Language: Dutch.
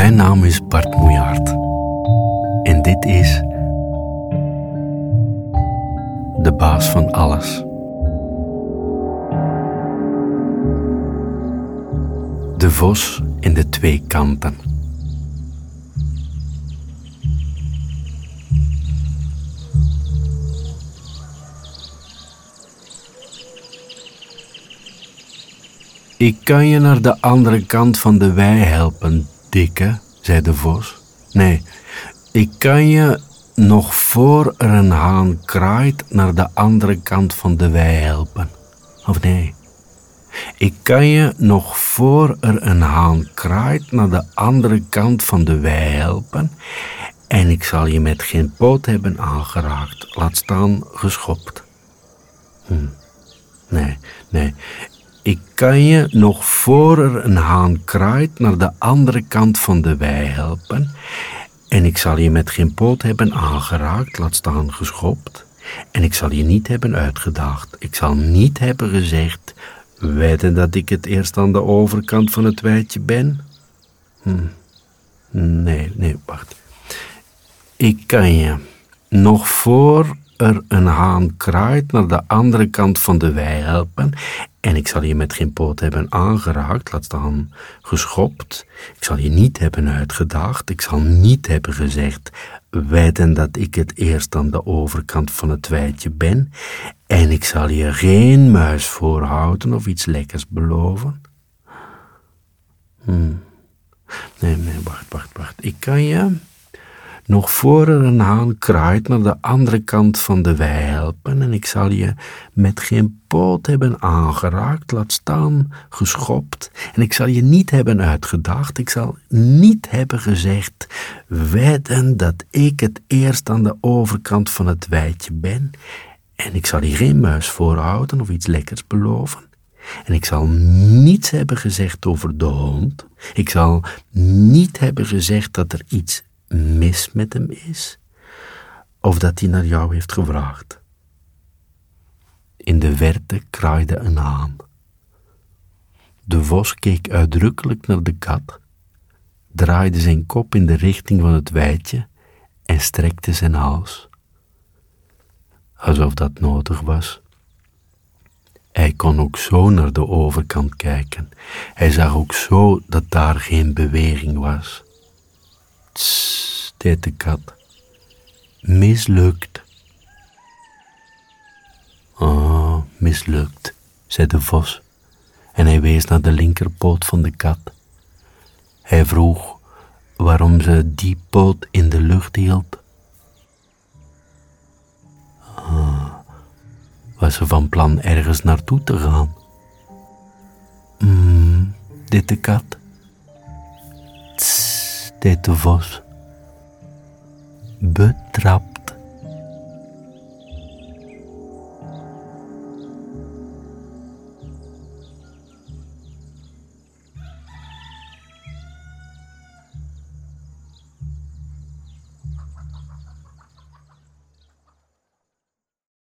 Mijn naam is Bart Moejaert. En dit is. De baas van alles. De vos in de twee kanten. Ik kan je naar de andere kant van de wei helpen, dikke, zei de vos. Nee, ik kan je nog voor er een haan kraait naar de andere kant van de wei helpen. Of nee, ik kan je nog voor er een haan kraait naar de andere kant van de wei helpen. En ik zal je met geen poot hebben aangeraakt, laat staan geschopt. Hm. Nee, nee, ik kan je nog voor er een haan kraait naar de andere kant van de wei helpen. En ik zal je met geen poot hebben aangeraakt, laat staan geschopt. En ik zal je niet hebben uitgedaagd. Ik zal niet hebben gezegd, weten dat ik het eerst aan de overkant van het weidje ben? Hm. Nee, nee, wacht. Ik kan je nog voor er een haan kraait naar de andere kant van de wei helpen. En ik zal je met geen poot hebben aangeraakt, laat staan geschopt. Ik zal je niet hebben uitgedaagd. Ik zal niet hebben gezegd, weten dat ik het eerst aan de overkant van het weidje ben. En ik zal je geen muis voorhouden of iets lekkers beloven. Hmm. Nee, nee, wacht, wacht, wacht. Ik kan je nog voor er een haan kraait naar de andere kant van de wei helpen en ik zal je met geen poot hebben aangeraakt, laat staan geschopt en ik zal je niet hebben uitgedacht, ik zal niet hebben gezegd, weten dat ik het eerst aan de overkant van het weidje ben en ik zal je geen muis voorhouden of iets lekkers beloven. En ik zal niets hebben gezegd over de hond. Ik zal niet hebben gezegd dat er iets mis met hem is, of dat hij naar jou heeft gevraagd. In de verte kraaide een haan. De vos keek uitdrukkelijk naar de kat, draaide zijn kop in de richting van het weidje en strekte zijn hals. Alsof dat nodig was. Hij kon ook zo naar de overkant kijken. Hij zag ook zo dat daar geen beweging was. Tss, deed de kat. Mislukt. Oh, mislukt, zei de vos, en hij wees naar de linkerpoot van de kat. Hij vroeg waarom ze die poot in de lucht hield. Ah, was ze van plan ergens naartoe te gaan? Mm, dit de kat. Tss, de vos. Betrap.